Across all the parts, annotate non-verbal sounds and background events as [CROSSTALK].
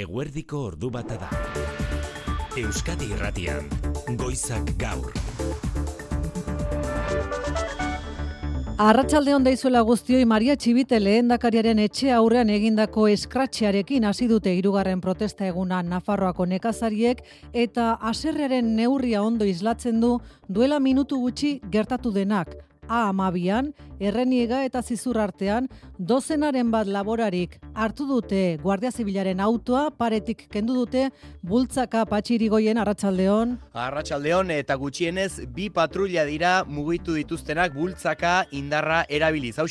Eguerdiko ordu bata da. Euskadi Irratian, Goizak Gaur. Arratsalde on daizuela guztioi Maria Txibite lehendakariaren etxe aurrean egindako eskratxearekin hasi dute hirugarren protesta eguna Nafarroako nekazariek eta haserrearen neurria ondo islatzen du duela minutu gutxi gertatu denak. A amabian, erreniega eta zizur artean, dozenaren bat laborarik hartu dute Guardia Zibilaren autoa, paretik kendu dute, bultzaka patxirigoien arratsaldeon. Arratsaldeon eta gutxienez bi patrulla dira mugitu dituztenak bultzaka indarra erabiliz. Hau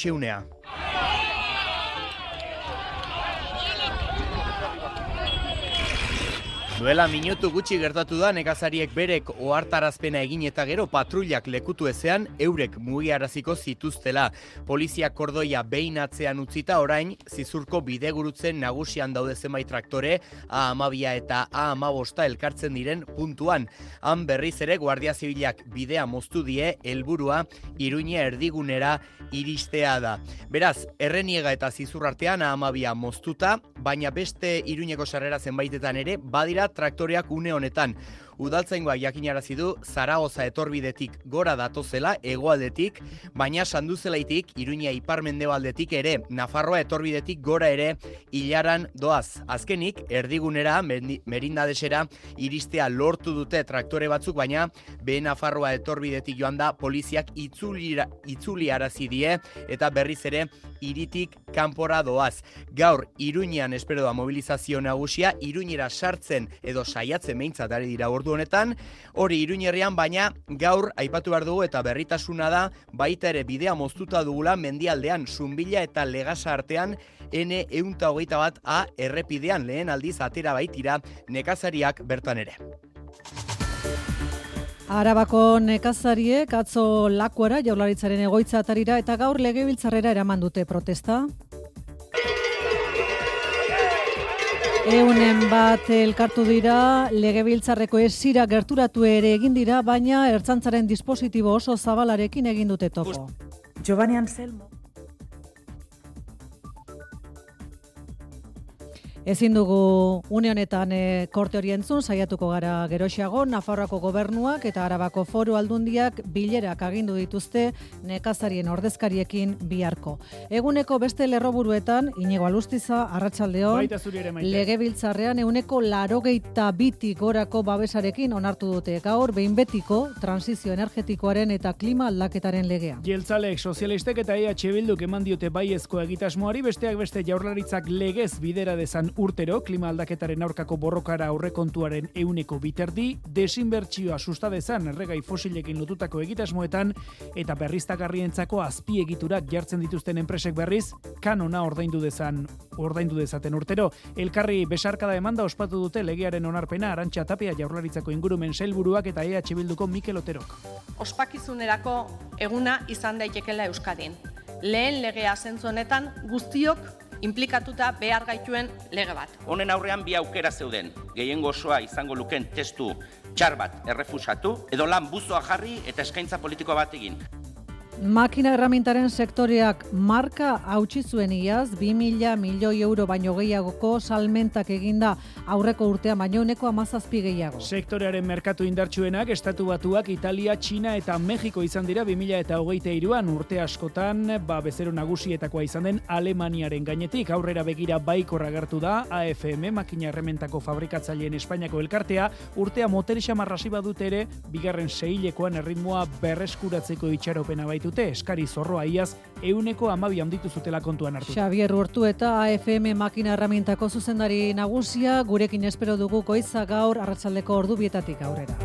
Duela minutu gutxi gertatu da nekazariek berek ohartarazpena egin eta gero patrullak lekutu ezean eurek mugiaraziko zituztela. Polizia kordoia behin atzean utzita orain zizurko bidegurutzen nagusian daude zenbait traktore A amabia eta A amabosta elkartzen diren puntuan. Han berriz ere Guardia Zibilak bidea moztu die helburua iruña erdigunera iristea da. Beraz, erreniega eta zizur artean A amabia moztuta, baina beste iruñeko sarrera zenbaitetan ere badira traktoreak une honetan. Udaltzaingoa jakinarazi du Zaragoza etorbidetik gora datozela hegoaldetik, baina sanduzelaitik Iruña iparmendebaldetik ere Nafarroa etorbidetik gora ere ilaran doaz. Azkenik erdigunera merindadesera iristea lortu dute traktore batzuk, baina be Nafarroa etorbidetik joan da poliziak itzulira, itzuli arazi die eta berriz ere iritik kanpora doaz. Gaur Iruñean espero da mobilizazio nagusia Iruñera sartzen edo saiatzen meintzat ari dira ordu honetan, hori Iruñerrian baina gaur aipatu behar dugu eta berritasuna da baita ere bidea moztuta dugula mendialdean Zumbila eta Legasa artean N eunta hogeita bat A errepidean lehen aldiz atera baitira nekazariak bertan ere. Arabako nekazariek atzo lakuara jaularitzaren egoitza atarira eta gaur legebiltzarrera eraman dute protesta. Eunen bat elkartu dira, legebiltzarreko esira gerturatu ere egin dira, baina ertzantzaren dispositibo oso zabalarekin egin dute topo. Giovanni Anselmo. Ezin dugu une honetan e, korte hori entzun, saiatuko gara geroxiago, Nafarroako gobernuak eta Arabako foru aldundiak bilerak agindu dituzte nekazarien ordezkariekin biharko. Eguneko beste lerroburuetan, inigo alustiza, arratsaldeon lege biltzarrean eguneko larogeita biti gorako babesarekin onartu dute gaur, behin betiko, transizio energetikoaren eta klima aldaketaren legea. Jeltzalek, sozialistek eta EH Bilduk eman diote baiezko egitasmoari, besteak beste jaurlaritzak legez bidera dezan urtero klima aldaketaren aurkako borrokara aurrekontuaren euneko biterdi, desinbertsioa sustadezan erregai fosilekin lotutako egitasmoetan eta berriztagarrientzako azpiegiturak jartzen dituzten enpresek berriz, kanona ordaindu dezan ordaindu dezaten urtero. Elkarri besarkada emanda ospatu dute legearen onarpena Arantxa Tapia jaurlaritzako ingurumen sailburuak eta EH Bilduko Mikel Oterok. Ospakizunerako eguna izan daitekela Euskadin. Lehen legea zentzu honetan guztiok implikatuta behar gaituen lege bat. Honen aurrean bi aukera zeuden, gehien gozoa izango luken testu txar bat errefusatu, edo lan buzoa jarri eta eskaintza politikoa bat egin. Makina erramintaren sektoreak marka hautsi zuen iaz, 2.000 milioi euro baino gehiagoko salmentak eginda aurreko urtea baino uneko amazazpi gehiago. Sektorearen merkatu indartsuenak, estatu batuak, Italia, Txina eta Mexiko izan dira 2000 eta hogeita iruan urte askotan, ba bezero nagusietakoa izan den Alemaniaren gainetik. Aurrera begira baikor agertu da, AFM, makina errementako fabrikatzaileen Espainiako elkartea, urtea moterixa marrasi badut ere, bigarren seilekoan erritmoa berreskuratzeko itxaropena baitu dute eskari zorroa iaz euneko amabi handitu zutela kontuan hartu. Xavier Urtu eta AFM makina erramintako zuzendari nagusia gurekin espero dugu koiza gaur arratsaldeko ordu bietatik aurrera.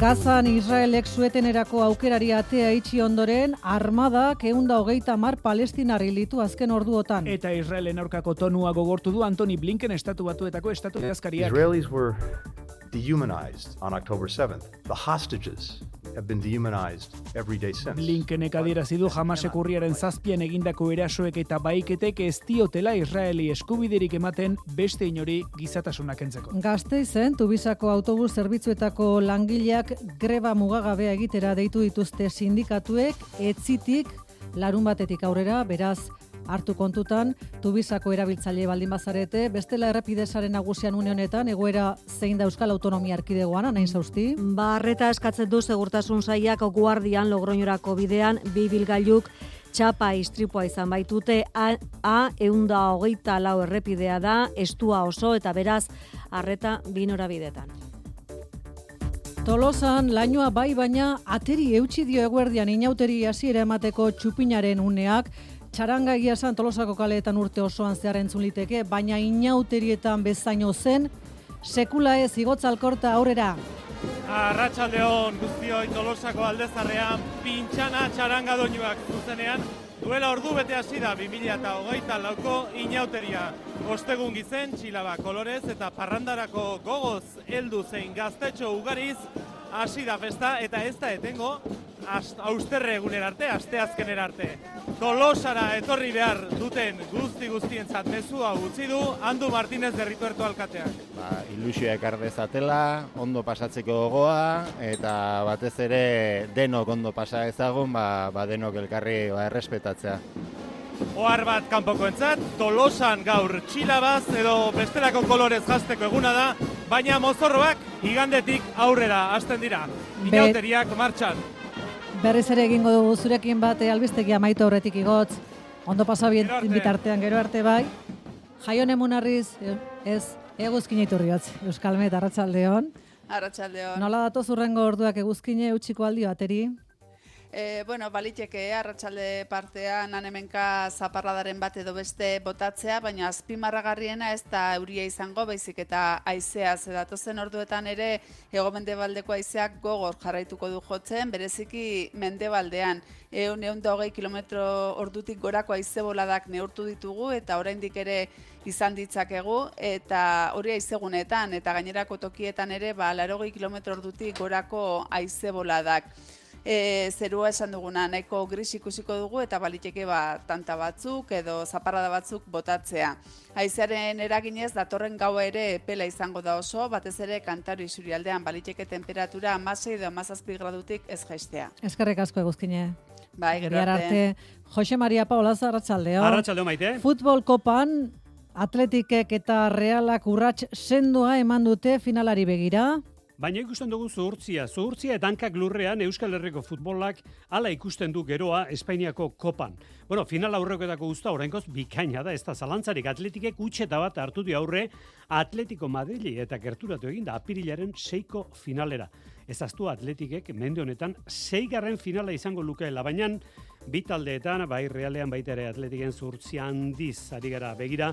Gazan Israelek zueten erako aukerari atea itxi ondoren, armadak eunda hogeita mar palestinari litu azken orduotan. Eta Israelen aurkako tonua gogortu du Antoni Blinken estatu batuetako estatu edazkariak. Israelis were dehumanized on October 7th. The hostages have been dehumanized every day since. Blinkenek adierazi du Hamasek urriaren zazpian egindako erasoek eta baiketek ez diotela Israeli eskubiderik ematen beste inori gizatasuna kentzeko. Gasteizen, Tubisako autobus zerbitzuetako langileak greba mugagabea egitera deitu dituzte sindikatuek, etzitik larun batetik aurrera, beraz, hartu kontutan, tubizako erabiltzaile baldin bazarete, bestela errepidesaren nagusian une honetan, egoera zein da Euskal Autonomia Erkidegoan, nain zauzti? Barreta eskatzen du segurtasun zaiak guardian logroñorako bidean, bi bilgailuk txapa istripua izan baitute, a, a eunda hogeita lau errepidea da, estua oso eta beraz, arreta binora bidetan. Tolosan, lainoa bai baina ateri eutxi dio eguerdian inauteri hasiera emateko txupinaren uneak, txaranga egia esan tolosako kaleetan urte osoan zehar entzun liteke, baina inauterietan bezaino zen, sekula ez igotzalkorta aurrera. Arratxaldeon guztioi tolosako aldezarrean, pintxana txaranga doinuak zuzenean, duela ordu bete hasi da 2008 lauko inauteria. Ostegun gizen, txilaba kolorez eta parrandarako gogoz heldu zein gaztetxo ugariz, hasi da festa eta ez da etengo austerre eguner arte, aste azkener arte. Tolosara etorri behar duten guzti guztientzat mezu hau utzi du Andu Martinez derrituerto alkateak. Ba, ilusioa ekar dezatela, ondo pasatzeko gogoa eta batez ere denok ondo pasa ezagun, ba, ba denok elkarri ba, errespetatzea. Ohar bat kanpokoentzat, Tolosan gaur txilabaz edo bestelako kolorez jazteko eguna da, baina mozorroak igandetik aurrera hasten dira. Inauteriak martxan. Berriz ere egingo dugu zurekin bate albistegia maitu aurretik igotz. Ondo pasa bien bitartean gero arte bai. Jaion emunarriz, ez, eguzkin iturriotz, Euskalmet, Arratxaldeon. Arratxaldeon. Nola datoz urrengo orduak eguzkine utxiko aldi bateri? E, bueno, baliteke, arratsalde partean hemenka zaparradaren bat edo beste botatzea, baina azpimarragarriena ez da euria izango, baizik eta aizea zedatozen orduetan ere ego mendebaldeko aizeak gogor jarraituko du jotzen, bereziki mendebaldean. Eun eun hogei kilometro ordutik gorako aize boladak neurtu ditugu eta oraindik ere izan ditzakegu eta hori aizegunetan eta gainerako tokietan ere ba, larogei kilometro ordutik gorako aize boladak e, zerua esan duguna nahiko gris ikusiko dugu eta baliteke ba tanta batzuk edo zaparrada batzuk botatzea. Haizearen eraginez datorren gau ere pela izango da oso, batez ere kantaru isurialdean baliteke temperatura 16 edo 17 gradutik ez jaistea. Eskerrik asko eguzkine. Bai, gero arte. Jose Maria Paula Arratsaldeon. Arratsaldeon maite. Futbol kopan Atletikek eta Realak urrats sendoa eman dute finalari begira. Baina ikusten dugu zuhurtzia. Zuhurtzia eta hankak lurrean Euskal Herriko futbolak ala ikusten du geroa Espainiako kopan. Bueno, final aurrekoetako guzta orainkoz bikaina da, ez da zalantzarik atletikek utxeta bat hartu di aurre Atletico Madrili eta gerturatu egin da apirilaren seiko finalera. Ez aztu atletikek mende honetan seigarren finala izango lukeela, baina bi taldeetan, bai realean baita ere atletiken zuhurtzia handiz ari gara begira,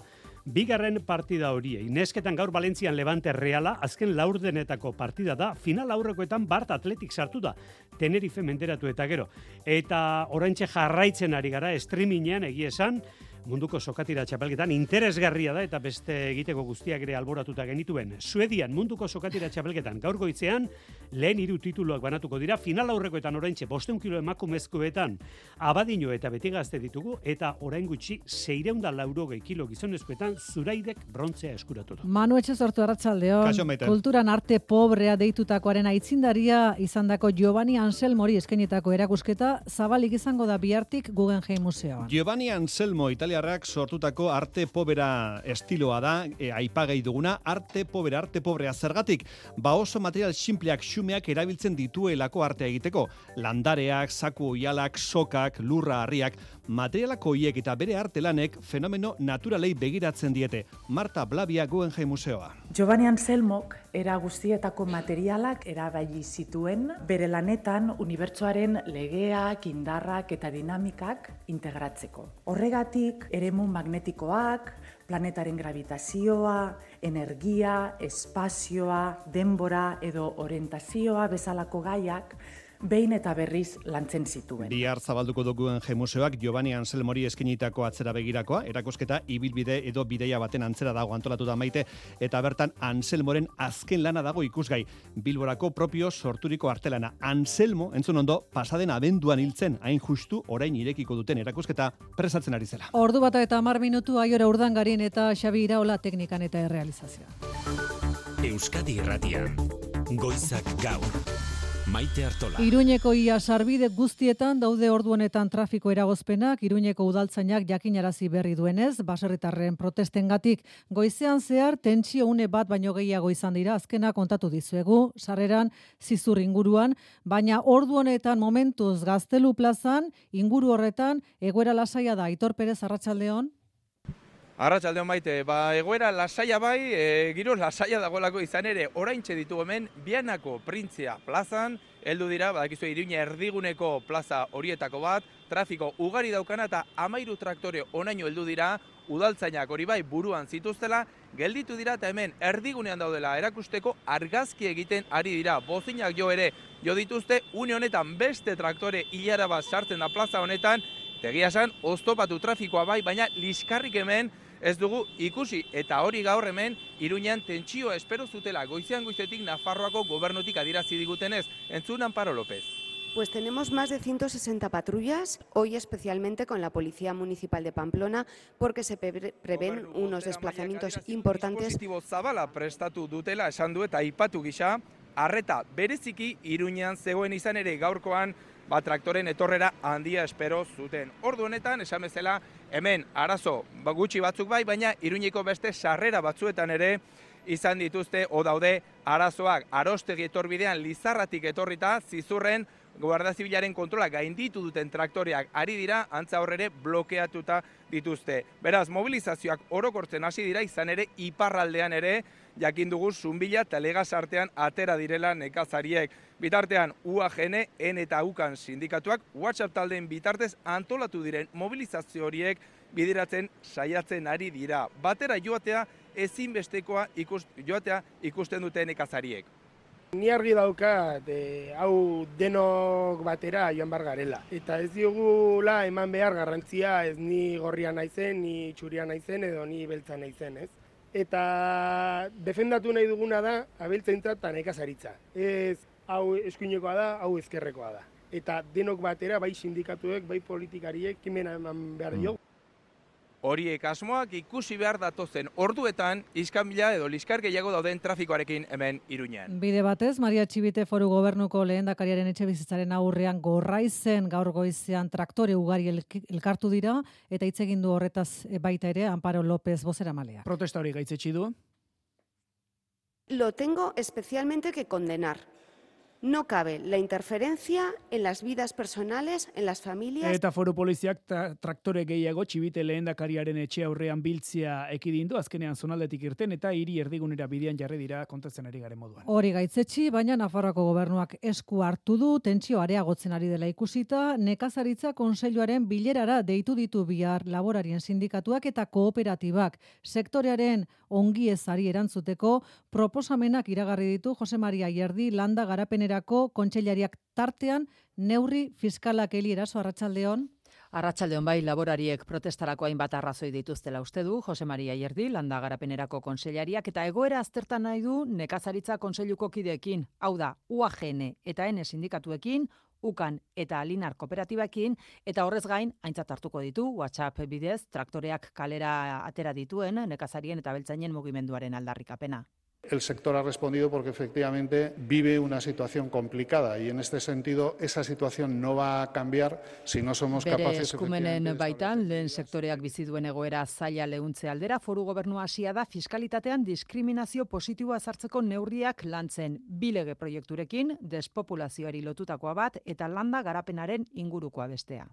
bigarren partida horiei. Nesketan gaur Valentzian Levante Reala, azken laurdenetako partida da, final aurrekoetan Bart Atletik sartu da, Tenerife menderatu eta gero. Eta oraintxe jarraitzen ari gara, streamingean egie esan, munduko sokatira txapelketan interesgarria da eta beste egiteko guztiak ere alboratuta genituen. Suedian munduko sokatira txapelketan gaur goitzean lehen hiru tituluak banatuko dira final aurrekoetan oraintxe 500 kilo emakumezkoetan abadino eta beti gazte ditugu eta orain gutxi 640 kilo gizonezkoetan zuraidek brontzea eskuratu du. Manu etxe sortu arratsaldeon. Kulturan arte pobrea deitutakoaren aitzindaria izandako Giovanni Anselmori eskenitako erakusketa zabalik izango da bihartik Guggenheim Museoan. Giovanni Anselmo italiarrak sortutako arte pobera estiloa da, e, aipagei duguna, arte pobera, arte pobrea zergatik, ba oso material simpleak xumeak erabiltzen dituelako artea egiteko, landareak, zaku oialak, sokak, lurra harriak, materialak hoiek eta bere artelanek fenomeno naturalei begiratzen diete. Marta Blabia Guggenheim Museoa. Giovanni Anselmok era guztietako materialak erabili zituen bere lanetan unibertsoaren legeak, indarrak eta dinamikak integratzeko. Horregatik, eremu magnetikoak, planetaren gravitazioa, energia, espazioa, denbora edo orientazioa bezalako gaiak behin eta berriz lantzen zituen. Bihar zabalduko duguen jemuseoak Giovanni Anselmori eskinitako atzera begirakoa, erakosketa ibilbide edo bideia baten antzera dago antolatu da maite, eta bertan Anselmoren azken lana dago ikusgai, Bilborako propio sorturiko artelana. Anselmo, entzun ondo, pasaden abenduan hiltzen, hain justu orain irekiko duten erakosketa presatzen ari zela. Ordu bata eta mar minutu aiora urdangarin eta Xabi Iraola teknikan eta errealizazioa. Euskadi Irratian, Goizak Gaur. Maite Artola. Iruñeko ia sarbide guztietan daude ordu honetan trafiko eragozpenak, Iruñeko udaltzainak jakinarazi berri duenez, baserritarren protestengatik goizean zehar tentsio une bat baino gehiago izan dira azkena kontatu dizuegu, sarreran zizur inguruan, baina ordu honetan momentuz gaztelu plazan, inguru horretan, egoera lasaia da, Aitor Perez Arratsaldeon. Arratxaldeon baite, ba, egoera lasaia bai, e, giro lasaia dagoelako izan ere, oraintxe ditu hemen, bianako printzia plazan, heldu dira, badakizu iruña erdiguneko plaza horietako bat, trafiko ugari daukana eta amairu traktore onaino heldu dira, udaltzainak hori bai buruan zituztela, gelditu dira eta hemen erdigunean daudela erakusteko argazki egiten ari dira. Bozinak jo ere jo dituzte, une honetan beste traktore hilara bat sartzen da plaza honetan, tegia esan, oztopatu trafikoa bai, baina liskarrik hemen ez dugu ikusi eta hori gaur hemen Iruñan tentsio espero zutela goizean goizetik Nafarroako gobernutik adirazi digutenez. Entzun Amparo López. Pues tenemos más de 160 patrullas, hoy especialmente con la Policía Municipal de Pamplona, porque se prevén unos desplazamientos importantes. Zabala prestatu dutela esan du eta aipatu gisa, arreta bereziki Iruñan zegoen izan ere gaurkoan ba, traktoren etorrera handia espero zuten. Ordu honetan, esan bezala, hemen arazo ba, gutxi batzuk bai, baina iruñiko beste sarrera batzuetan ere izan dituzte o daude arazoak arostegi etorbidean lizarratik etorrita zizurren Guardia Zibilaren kontrola gainditu duten traktoreak ari dira, antza horrere blokeatuta dituzte. Beraz, mobilizazioak orokortzen hasi dira, izan ere, iparraldean ere, jakin dugu zunbila eta artean atera direla nekazariek. Bitartean, UAGN, N eta UKAN sindikatuak, WhatsApp taldeen bitartez antolatu diren mobilizazio horiek bideratzen saiatzen ari dira. Batera joatea ezinbestekoa ikust, joatea ikusten duten nekazariek. Ni argi daukat, e, hau denok batera joan bar garela. Eta ez diogula eman behar garrantzia ez ni gorria naizen, ni txuria naizen edo ni beltza naizen, ez? Eta defendatu nahi duguna da abeltzaintza eta nekazaritza. Ez hau eskuinekoa da, hau ezkerrekoa da. Eta denok batera, bai sindikatuek, bai politikariek, kimena eman behar mm. Horiek asmoak ikusi behar datozen orduetan iskanbila edo liskar gehiago dauden trafikoarekin hemen iruñean. Bide batez, Maria Txibite foru gobernuko lehendakariaren etxe bizitzaren aurrean gorraizen gaur goizean traktore ugari elkartu dira eta hitz egin du horretaz baita ere Amparo López bozera malea. Protesta hori gaitzetsi du? Lo tengo especialmente que condenar. No cabe la interferencia en las vidas personales, en las familias. Eta foru poliziak traktore gehiago txibite lehendakariaren etxe aurrean biltzia ekidindu, azkenean zonaldetik irten eta hiri erdigunera bidean jarri dira kontatzen ari garen moduan. Hori gaitzetsi, baina Nafarroako gobernuak esku hartu du, tentsio areagotzen ari dela ikusita, nekazaritza konseiluaren bilerara deitu ditu bihar laborarien sindikatuak eta kooperatibak. Sektorearen ongi ezari erantzuteko proposamenak iragarri ditu Jose Maria Ierdi landa garapen Gainerako kontseilariak tartean neurri fiskalak eli eraso arratsaldeon. Arratsaldeon bai laborariek protestarako hainbat arrazoi dituztela uste du Jose Maria Ierdi landa garapenerako kontseilariak eta egoera aztertan nahi du nekazaritza konseiluko kideekin, hau da UAGN eta N sindikatuekin, ukan eta alinar kooperatibakin, eta horrez gain, aintzat hartuko ditu, WhatsApp bidez, traktoreak kalera atera dituen, nekazarien eta beltzainen mugimenduaren aldarrikapena. El sector ha respondido porque efectivamente vive una situación complicada y en este sentido esa situación no va a cambiar si no somos Bere capaces eskumenen baitan lehen sektoreak bizi duen egoera zaila leuntze aldera foru gobernu hasia da fiskalitatean diskriminazio positiboa sartzeko neurriak lantzen. Bilege proiekturekin despopulazioari lotutakoa bat eta landa garapenaren ingurukoa bestea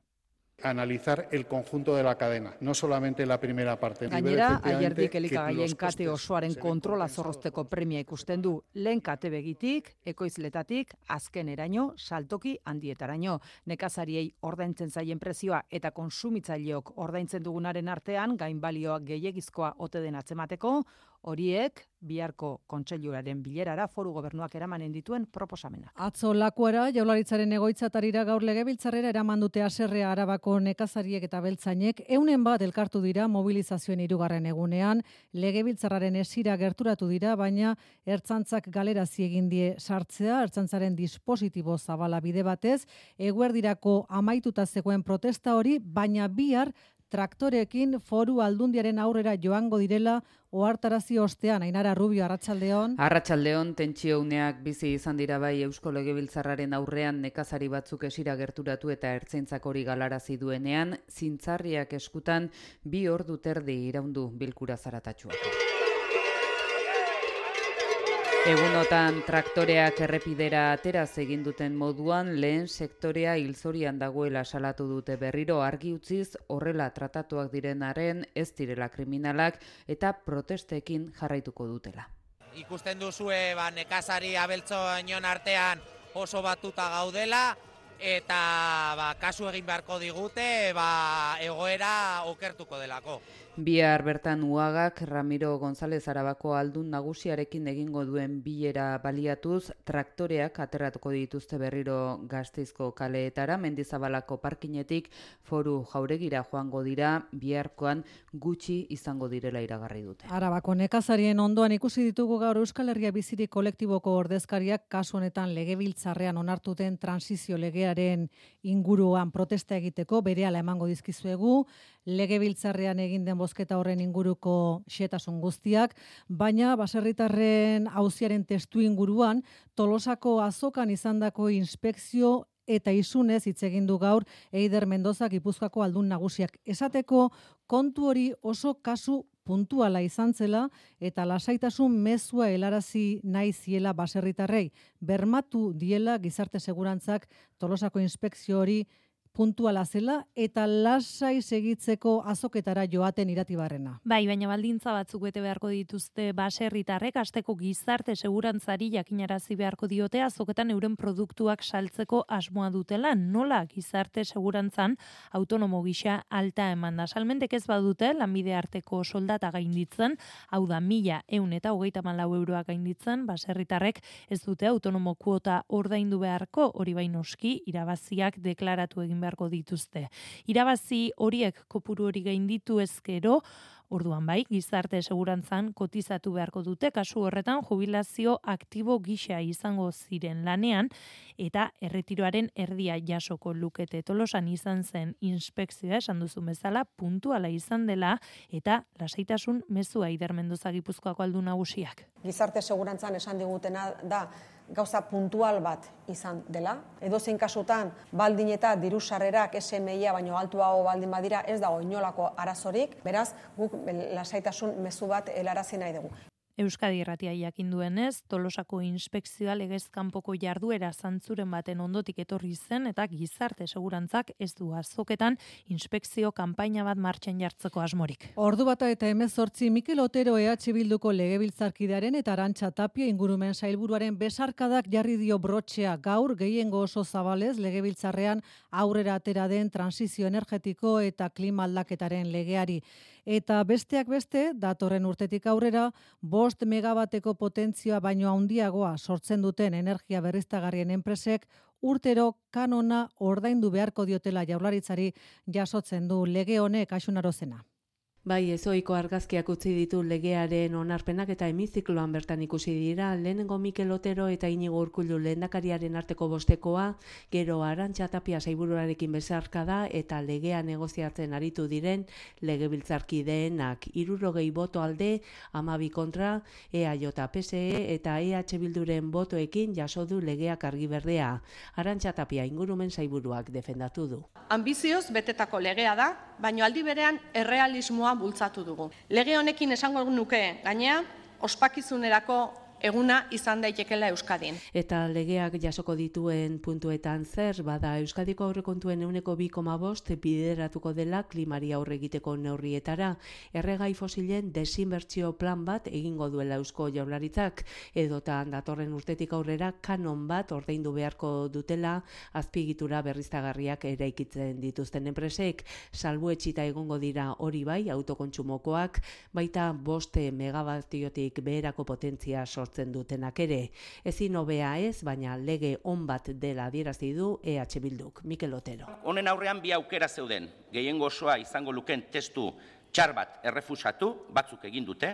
analizar el conjunto de la cadena, no solamente la primera parte. Gainera, aierdik elikagaien kate osoaren kontrola zorrozteko premia ikusten du lehen kate begitik, ekoizletatik, azken eraino, saltoki handietaraino. Nekazariei ordaintzen zaien prezioa eta konsumitzaileok ordaintzen dugunaren artean, gainbalioak gehiagizkoa ote den atzemateko, horiek biharko kontseiluraren bilerara foru gobernuak eramanen dituen proposamena. Atzo lakuara jaularitzaren egoitzatarira gaur legebiltzarrera eraman dute aserrea arabako nekazariek eta beltzainek eunen bat elkartu dira mobilizazioen irugarren egunean. Legebiltzarraren esira gerturatu dira baina ertzantzak galera egin die sartzea ertzantzaren dispositibo zabala bide batez. Eguerdirako amaituta zegoen protesta hori baina bihar traktorekin foru aldundiaren aurrera joango direla ohartarazi ostean Ainara Rubio Arratsaldeon. Arratsaldeon tentsiouneak bizi izan dira bai Eusko Legebiltzarraren aurrean nekazari batzuk esira gerturatu eta ertzaintzak hori galarazi duenean zintzarriak eskutan bi ordu terdi iraundu bilkura zaratatxuak. Egunotan traktoreak errepidera ateraz egin duten moduan lehen sektorea hilzorian dagoela salatu dute berriro argi utziz horrela tratatuak direnaren ez direla kriminalak eta protestekin jarraituko dutela. Ikusten duzue ba, nekazari abeltzo inon artean oso batuta gaudela eta ba, kasu egin beharko digute ba, egoera okertuko delako. Bihar bertan uagak Ramiro González Arabako aldun nagusiarekin egingo duen bilera baliatuz traktoreak aterratuko dituzte berriro gazteizko kaleetara. Mendizabalako parkinetik foru jauregira joango dira. Biharkoan gutxi izango direla iragarri dute. Arabako nekazarien ondoan ikusi ditugu gaur Euskal Herria bizirik kolektiboko ordezkariak kasu honetan legebiltzarrean onartuten transizio legearen inguruan protesta egiteko berehala emango dizkizuegu legebiltzarrean egin den bozketa horren inguruko xetasun guztiak, baina baserritarren hauziaren testu inguruan Tolosako azokan izandako inspekzio eta izunez hitz egin du gaur Eider Mendoza Gipuzkoako aldun nagusiak. Esateko kontu hori oso kasu puntuala izan zela eta lasaitasun mezua helarazi nahi ziela baserritarrei bermatu diela gizarte segurantzak Tolosako inspekzio hori puntuala zela eta lasai segitzeko azoketara joaten iratibarrena. Bai, baina baldintza batzuk bete beharko dituzte baserritarrek asteko gizarte segurantzari jakinarazi beharko diote azoketan euren produktuak saltzeko asmoa dutela nola gizarte segurantzan autonomo gisa alta eman da. Salmentek ez badute lanbide arteko soldata gainditzen, hau da mila eun eta hogeita malau euroak gainditzen, baserritarrek ez dute autonomo kuota ordaindu beharko, hori bainoski irabaziak deklaratu egin beharko dituzte. Irabazi horiek kopuru hori gainditu ezkero, Orduan bai, gizarte segurantzan kotizatu beharko dute kasu horretan jubilazio aktibo gisa izango ziren lanean eta erretiroaren erdia jasoko lukete tolosan izan zen inspekzioa esan duzu bezala puntuala izan dela eta lasaitasun mezua idermendoza gipuzkoako aldu nagusiak. Gizarte segurantzan esan digutena da gauza puntual bat izan dela. Edo zein kasutan, baldin eta diru sarrerak SMIa baino altuago baldin badira ez dago inolako arazorik, beraz, guk lasaitasun mezu bat helarazi nahi dugu. Euskadi Irratia jakin duenez, Tolosako inspekzioa legez kanpoko jarduera zantzuren baten ondotik etorri zen eta gizarte segurantzak ez du azoketan inspekzio kanpaina bat martxan jartzeko asmorik. Ordu bata eta emezortzi Mikel Otero EH Bilduko legebiltzarkidearen eta arantxa tapia ingurumen sailburuaren besarkadak jarri dio brotxea gaur gehiengo oso zabalez legebiltzarrean aurrera atera den transizio energetiko eta klima aldaketaren legeari. Eta besteak beste, datorren urtetik aurrera, bost megabateko potentzioa baino handiagoa sortzen duten energia berriztagarrien enpresek urtero kanona ordaindu beharko diotela jaularitzari jasotzen du lege honek asunarozena. Bai, ezoiko argazkiak utzi ditu legearen onarpenak eta hemizikloan bertan ikusi dira, lehenengo Mikel Otero eta inigo urkullu lehendakariaren arteko bostekoa, gero arantxa tapia zaiburuarekin bezarka da eta legea negoziatzen aritu diren legebiltzarkideenak irurogei boto alde, amabi kontra, EAJ PSE eta EH Bilduren botoekin jaso du legeak argi berdea. Arantxa tapia ingurumen zaiburuak defendatu du. Ambizioz betetako legea da, baino aldi berean errealismoa bultzatu dugu. Lege honekin esango nuke gainea, ospakizunerako eguna izan daitekela Euskadin. Eta legeak jasoko dituen puntuetan zer, bada Euskadiko aurrekontuen euneko bi bost bideratuko dela klimari aurre egiteko neurrietara. Erregai fosilen desinbertsio plan bat egingo duela Eusko jaularitzak, edota datorren urtetik aurrera kanon bat ordaindu beharko dutela azpigitura berriztagarriak eraikitzen dituzten enpresek, salbu etxita egongo dira hori bai autokontsumokoak, baita boste megabatiotik beherako potentzia sortzen sortzen dutenak ere. Ezin hobea ez, baina lege on bat dela adierazi du EH Bilduk. Mikel Otero. Honen aurrean bi aukera zeuden. Gehiengo osoa izango luken testu txar bat errefusatu, batzuk egin dute,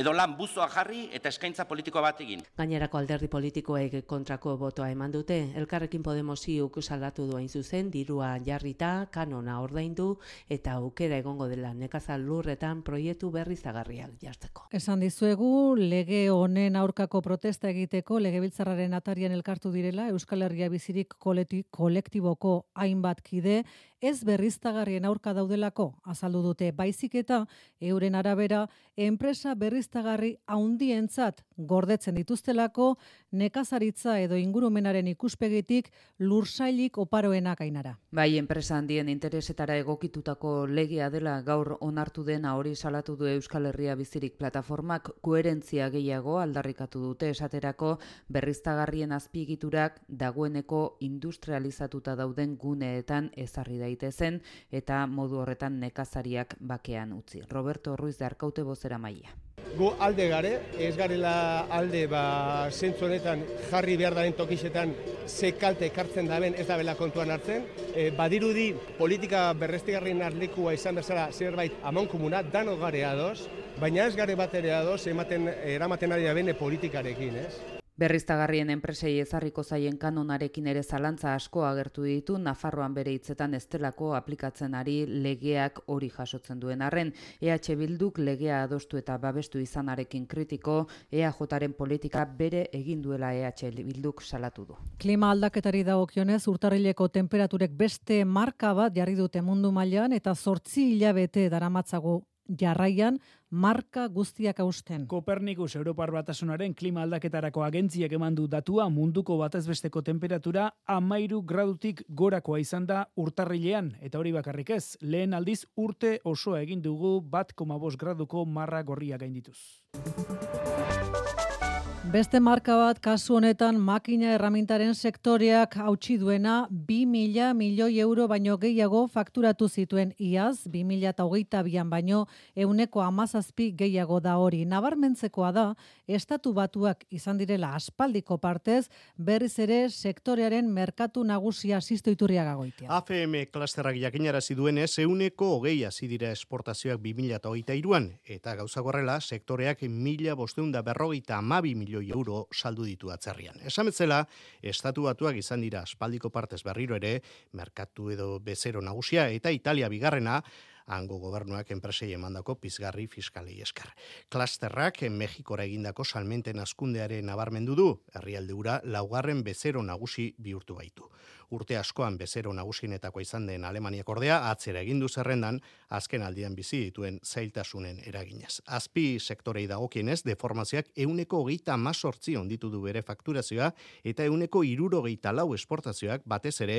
edo lan buzoa jarri eta eskaintza politiko bat egin. Gainerako alderdi politikoek kontrako botoa eman dute, elkarrekin Podemosi salatu duain zuzen, dirua jarrita, kanona ordaindu eta aukera egongo dela nekazal lurretan proiektu berri zagarriak jartzeko. Esan dizuegu, lege honen aurkako protesta egiteko, legebiltzarraren atarian elkartu direla, Euskal Herria bizirik kolektiboko hainbat kide, ez berriztagarrien aurka daudelako azaldu dute baizik eta euren arabera enpresa berriztagarri haundientzat gordetzen dituztelako nekazaritza edo ingurumenaren ikuspegitik lursailik oparoenak ainara. Bai, enpresa handien interesetara egokitutako legea dela gaur onartu dena hori salatu du Euskal Herria bizirik plataformak koherentzia gehiago aldarrikatu dute esaterako berriztagarrien azpiegiturak dagoeneko industrializatuta dauden guneetan ezarri daitezen eta modu horretan nekazariak bakean utzi. Roberto Ruiz de Arkaute bozera maia. Gu alde gare, ez garela alde ba, zentzu honetan jarri behar daren tokisetan ze kalte ekartzen daben ez da bela kontuan hartzen. E, badirudi politika berrestigarrien arlikua izan bezala zerbait amon komuna, dano gare ados, baina ez gare bat ere ados ematen, eramaten ari da bene politikarekin, ez? Berriztagarrien enpresei ezarriko zaien kanonarekin ere zalantza asko agertu ditu Nafarroan bere hitzetan estelako aplikatzen ari legeak hori jasotzen duen arren. EH Bilduk legea adostu eta babestu izanarekin kritiko EAJaren politika bere egin duela EH Bilduk salatu du. Klima aldaketari dagokionez urtarrileko temperaturek beste marka bat jarri dute mundu mailan eta zortzi hilabete daramatzago jarraian marka guztiak hausten. Kopernikus Europar Batasunaren klima aldaketarako agentziak eman du datua munduko batezbesteko temperatura amairu gradutik gorakoa izan da urtarrilean. Eta hori bakarrik ez, lehen aldiz urte osoa egin dugu bat koma graduko marra gorria gaindituz. Beste marka bat kasu honetan makina erramintaren sektoreak hautsi duena 2.000 milioi euro baino gehiago fakturatu zituen iaz, 2008an baino euneko amazazpi gehiago da hori. Nabarmentzekoa da, estatu batuak izan direla aspaldiko partez, berriz ere sektorearen merkatu nagusia zistoiturria gagoitia. AFM klasterrak jakinarazi duenez, euneko hogei hasi dira esportazioak 2008an, eta gauza gorrela, sektoreak mila bosteunda berrogeita amabi milioi milioi euro saldu ditu atzerrian. Esametzela, estatu batuak izan dira aspaldiko partez berriro ere, merkatu edo bezero nagusia eta Italia bigarrena, hango gobernuak enpresei emandako pizgarri fiskalei esker. Klasterrak Mexikora egindako salmenten askundearen nabarmendu du, herrialde ura laugarren bezero nagusi bihurtu baitu urte askoan bezero nagusinetako izan den Alemaniak ordea atzera egin du zerrendan azken aldian bizi dituen zailtasunen eraginez. Azpi sektorei dagokienez deformazioak euneko hogeita masortzi onditu du bere fakturazioa eta euneko irurogeita lau esportazioak batez ere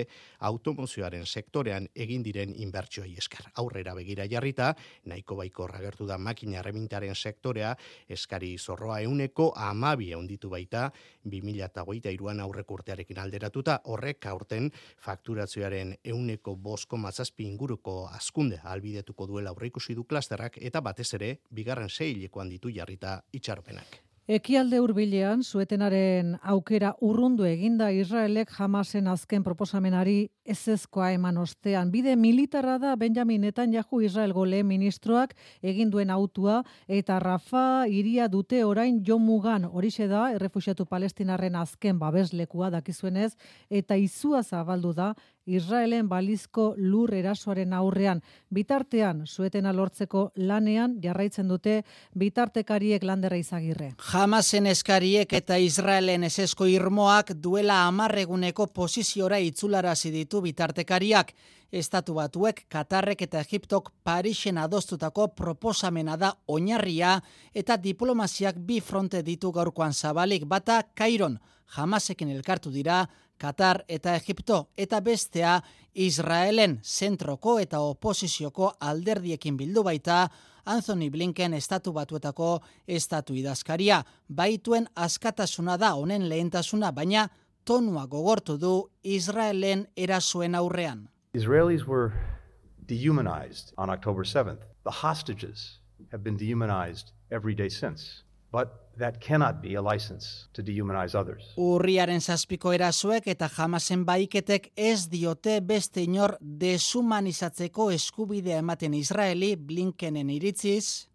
automozioaren sektorean egin diren inbertsioi esker. Aurrera begira jarrita, nahiko baiko ragertu da makina remintaren sektorea, eskari zorroa euneko amabi onditu baita 2008an aurrek urtearekin alderatuta horrek aurte fakturazioaren euneko bosko mazazpi inguruko askunde albidetuko duela aurreikusi du klasterrak eta batez ere bigarren seilekoan ditu jarrita itxarpenak. Ekialde hurbilean suetenaren aukera urrundu eginda Israelek jamasen azken proposamenari ezezkoa eman ostean. Bide militarra da Benjamin Netanyahu Israel gole ministroak egin duen autua eta Rafa iria dute orain jomugan horixe da errefusiatu palestinarren azken babeslekua dakizuenez eta izua zabaldu da Israelen balizko lur erasoaren aurrean. Bitartean, suetena lortzeko lanean jarraitzen dute bitartekariek landerra izagirre. Hamasen eskariek eta Israelen esesko irmoak duela amarreguneko posiziora itzularazi ditu bitartekariak. Estatu batuek, Katarrek eta Egiptok Parisen adostutako proposamena da oinarria eta diplomaziak bi fronte ditu gaurkoan zabalik bata Kairon. Hamasekin elkartu dira, Katar eta Egipto eta bestea Israelen zentroko eta oposizioko alderdiekin bildu baita Anthony Blinken estatu batuetako estatu idazkaria. Baituen askatasuna da honen lehentasuna, baina tonua gogortu du Israelen erasuen aurrean. Israelis were dehumanized on October 7th. The hostages have been dehumanized every day since. but that cannot be a license to dehumanize others. Urriaren zazpiko erazuek eta jamasen baiketek ez diote beste inor desumanizatzeko eskubidea ematen Israeli Blinkenen iritziz,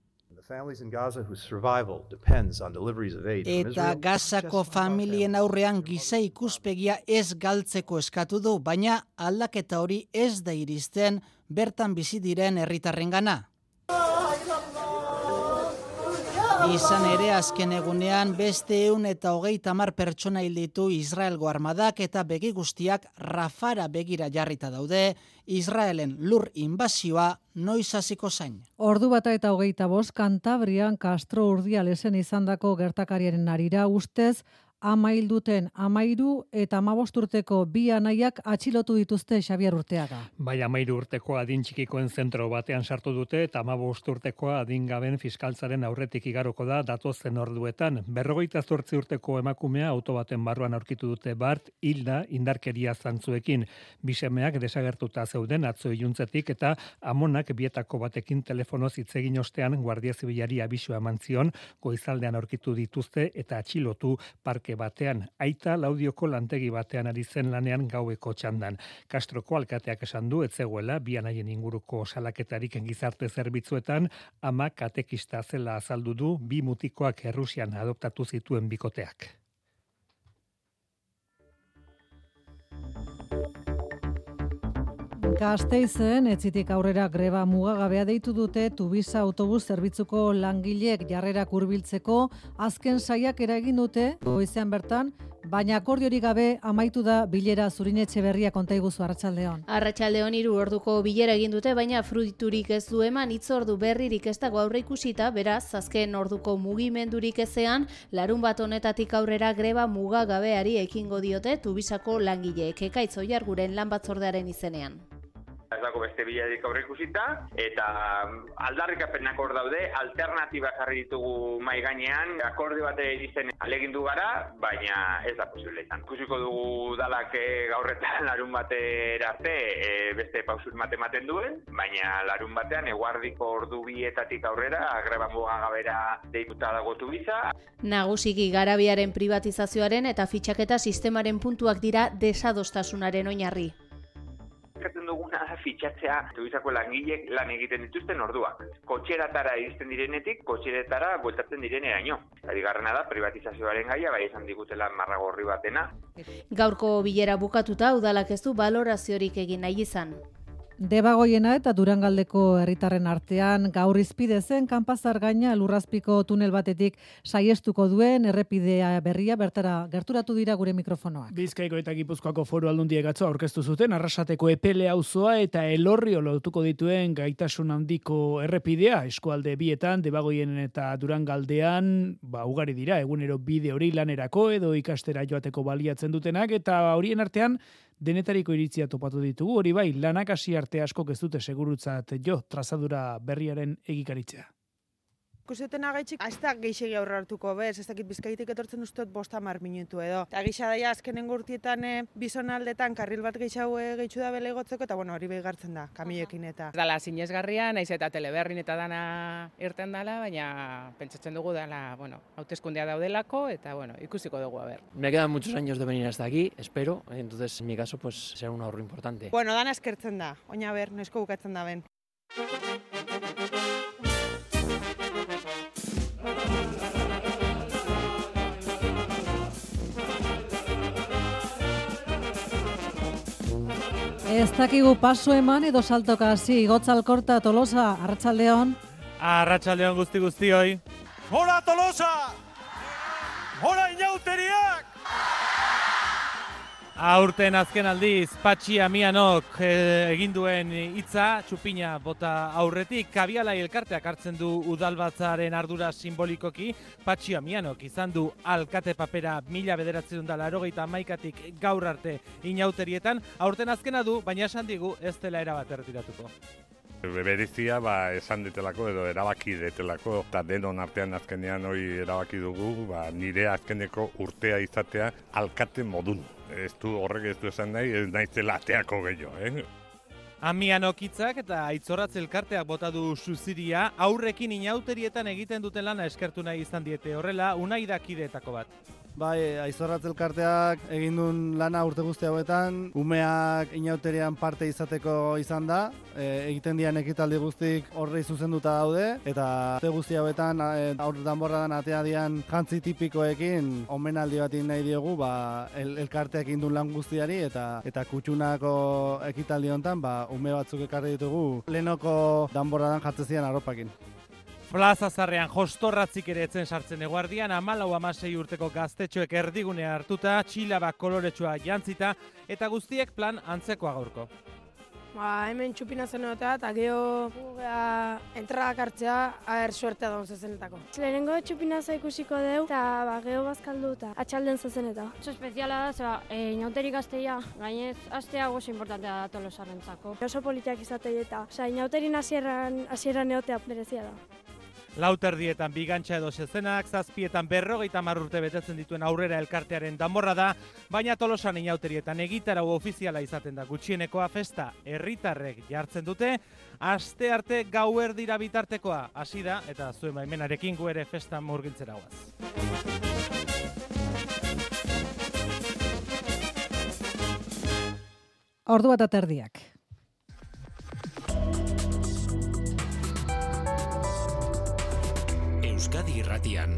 The families in Gaza whose survival depends on deliveries of aid from eta. Gazako familien aurrean giza ikuspegia ez galtzeko eskatu du, baina aldaketa hori ez da iristen bertan bizi diren herritarrengana. Izan ere azken egunean beste eun eta hogeita mar pertsona hil ditu Israelgo armadak eta begi guztiak Rafara begira jarrita daude, Israelen lur inbazioa noiz hasiko zain. Ordu bata eta hogeita bost, Kantabrian Castro Urdialesen izandako gertakariaren arira ustez, amail duten amairu eta amabost urteko bi anaiak atxilotu dituzte Xabier Urteaga. Bai, amairu urteko adin txikikoen zentro batean sartu dute eta amabost urtekoa adingaben fiskaltzaren aurretik igaroko da datozen orduetan. Berrogeita zortzi urteko emakumea auto baten barruan aurkitu dute bart, hilda indarkeria zantzuekin. Bisemeak desagertuta zeuden atzo iluntzetik eta amonak bietako batekin telefonoz hitz egin ostean Guardia Zibilari abisua eman zion, goizaldean aurkitu dituzte eta atxilotu parke batean. Aita laudioko lantegi batean ari zen lanean gaueko txandan. Kastroko alkateak esan du, etzegoela, bian haien inguruko salaketarik gizarte zerbitzuetan, ama katekista zela azaldu du, bi mutikoak Errusian adoptatu zituen bikoteak. Gasteizen, etzitik aurrera greba mugagabea deitu dute Tubisa autobus zerbitzuko langileek jarrerak hurbiltzeko azken saiak eragin dute goizean bertan, baina akordiorik gabe amaitu da bilera zurinetxe berria kontaiguzu arratsaldeon. Arratsaldeon hiru orduko bilera egin dute, baina fruiturik ez du eman hitzordu berririk ez dago aurre ikusita, beraz, azken orduko mugimendurik ezean, larun bat honetatik aurrera greba mugagabeari ekingo diote Tubisako langileek ekaitz oiarguren lan batzordearen izenean. Ez dago beste bilarik aurre ikusita, eta aldarrikapenak hor daude, alternatiba jarri ditugu mai gainean, akorde bate izen alegindu gara, baina ez da posible izan. Ikusiko dugu dalak eh, gaur eta [LAUGHS] larun batera arte eh, beste pausur mate ematen duen, baina larun batean eguardiko ordu bietatik aurrera, greba mugagabera deituta dago tubiza, Nagusiki garabiaren privatizazioaren eta fitxaketa sistemaren puntuak dira desadostasunaren oinarri. Eskatzen duguna da fitxatzea tubizako langilek lan egiten dituzten orduak. Kotxeratara iristen direnetik, kotxeretara bueltatzen direneraino. Eta bigarrena da, privatizazioaren gaia, bai esan digutela marragorri batena. Gaurko bilera bukatuta udalak ez du baloraziorik egin nahi izan. Debagoiena eta Durangaldeko herritarren artean gaur izpide zen kanpazar gaina lurrazpiko tunel batetik saiestuko duen errepidea berria bertara gerturatu dira gure mikrofonoak. Bizkaiko eta Gipuzkoako foru aldundiek atzo aurkeztu zuten arrasateko epele auzoa eta elorrio lotuko dituen gaitasun handiko errepidea eskualde bietan debagoien eta durangaldean ba ugari dira egunero bide hori lanerako edo ikastera joateko baliatzen dutenak eta horien artean denetariko iritzia topatu ditugu hori bai lanak hasi arte asko ez dute segurutzat jo trazadura berriaren egikaritzea. Ikusetena gaitxik, ez da geixegi aurra hartuko bez, ez dakit bizkaitik etortzen ustot bosta mar minutu edo. Eta gisa daia azkenen gurtietan e, bizonaldetan karril bat geixau e, da bele gotzeko, eta bueno, hori behigartzen da, kamioekin eta. Dala sinesgarria, naiz eta teleberrin eta dana irten dala, baina pentsatzen dugu dala, bueno, hauteskundea daudelako eta bueno, ikusiko dugu a ver. Me quedan muchos años de venir hasta aquí, espero, entonces en mi caso pues será un ahorro importante. Bueno, dana eskertzen da, oina ber, nesko bukatzen da ben. Ez dakigu paso eman edo saltoka hasi Gotzalkorta Tolosa Arratsaldeon. Arratsaldeon guzti guztioi. Hora Tolosa! Hora inauteriak! Aurten azken aldiz, Patxi Amianok eh, egin duen hitza txupina bota aurretik, kabialai elkarteak hartzen du udalbatzaren ardura simbolikoki, Patxi Amianok izan du alkate papera mila bederatzen da larogeita maikatik gaur arte inauterietan, aurten azkena du, baina esan digu ez dela erabat erretiratuko. Beberizia ba, esan ditelako edo erabaki detelako eta denon artean azkenean hori erabaki dugu ba, nire azkeneko urtea izatea alkate modun. Ez du horrek ez du esan nahi, ez naizela ateako gehiago, eh? Amian okitzak eta aitzorratz elkarteak bota du suziria, aurrekin inauterietan egiten duten lana eskertu nahi izan diete horrela, unai dakideetako bat. Bai, aizorratz elkarteak egin duen lana urte guzti hauetan, umeak inauterian parte izateko izan da, e, egiten dian ekitaldi guztik horrei zuzenduta daude, eta urte guzti hauetan e, aur danborradan atea dian jantzi tipikoekin omenaldi bat nahi diogu ba, el, elkarteak egin duen lan guztiari, eta eta kutsunako ekitaldi honetan ba, ume batzuk ekarri ditugu lehenoko danborradan jartzezian arropakin. Plaza zarrean jostorratzik ere etzen sartzen eguardian, amalau amasei urteko gaztetxoek erdigunea hartuta, txilaba koloretsua jantzita, eta guztiek plan antzekoa gaurko. Ba, hemen txupina zen eta geho entradak hartzea, aher suertea daun zezenetako. Lehenengo txupina ikusiko deu, eta ba, geho bazkaldu eta atxalden zezeneta. Oso espeziala da, zeba, e, inauteri gazteia, gainez, astea oso importantea da tolosarrentzako. Oso politiak izatei eta, oza, inauterin hasieran, hasieran eotea berezia da. Lauterdietan bigantxa edo sezenak, zazpietan berrogeita marrurte betetzen dituen aurrera elkartearen danborra da, baina tolosan inauterietan egitarau ofiziala izaten da gutxienekoa festa herritarrek jartzen dute, aste arte gauer dira bitartekoa, hasi da, eta zuen baimenarekin gu ere festa murgiltzera guaz. Ordu bat aterdiak. Euskadi Irratian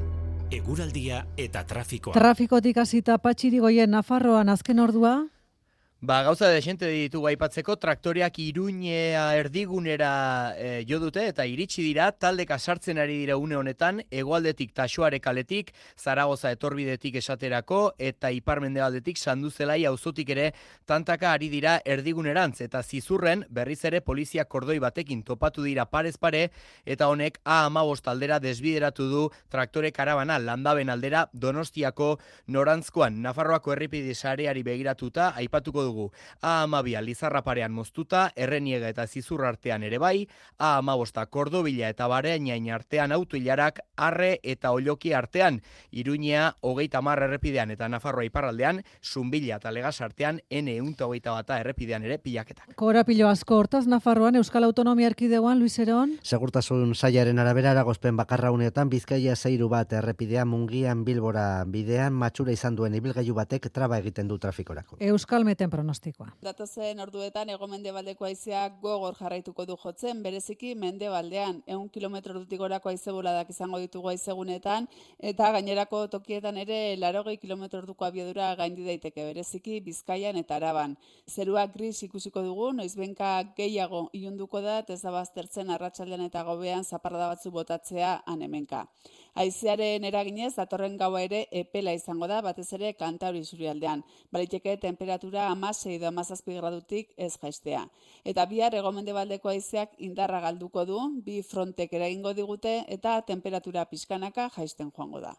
eguraldia eta trafikoa. Trafikotik hasita Patxirigoien Nafarroan azken ordua Ba, gauza de xente ditugu aipatzeko, traktoriak iruñea erdigunera e, jo dute eta iritsi dira, taldeka sartzen ari dira une honetan, egoaldetik taxoare kaletik, zaragoza etorbidetik esaterako, eta iparmendealdetik sanduzelai auzotik ere, tantaka ari dira erdigunerantz, eta zizurren berriz ere polizia kordoi batekin topatu dira parez pare, eta honek A amabost aldera desbideratu du traktore karabana landaben aldera donostiako norantzkoan, Nafarroako erripide sareari begiratuta, aipatuko du dugu. A amabia lizarra parean moztuta, erreniega eta zizur artean ere bai, A amabosta kordobila eta bareainain artean autoilarak, arre eta oloki artean, iruñea hogeita marra errepidean eta Nafarroa iparraldean, zumbila eta legas artean, ene eunta hogeita bata errepidean ere pilaketak. Korapilo asko hortaz Nafarroan Euskal Autonomia Erkidegoan, Luis Eron? Segurtasun saiaren arabera eragozpen bakarra uneotan Bizkaia zeiru bat errepidea mungian bilbora bidean matxura izan duen ibilgailu batek traba egiten du trafikorako. Euskal Meten pronostikoa. Datozen orduetan ego mendebaldeko aizeak gogor jarraituko du jotzen, bereziki mendebaldean, egun kilometro dutik gorako aize boladak izango ditugu aizegunetan, eta gainerako tokietan ere larogei kilometro duko abiadura gaindi daiteke bereziki bizkaian eta araban. Zerua gris ikusiko dugu, noizbenka gehiago iunduko da, ez da baztertzen arratsaldean eta gobean zaparrada batzu botatzea anemenka. Aizearen eraginez, datorren gaua ere epela izango da, batez ere kanta hori zurialdean. Baliteke temperatura amasei edo amazazpi gradutik ez jaistea. Eta bihar egomende baldeko aizeak indarra galduko du, bi frontek eragingo digute eta temperatura pixkanaka jaisten joango da.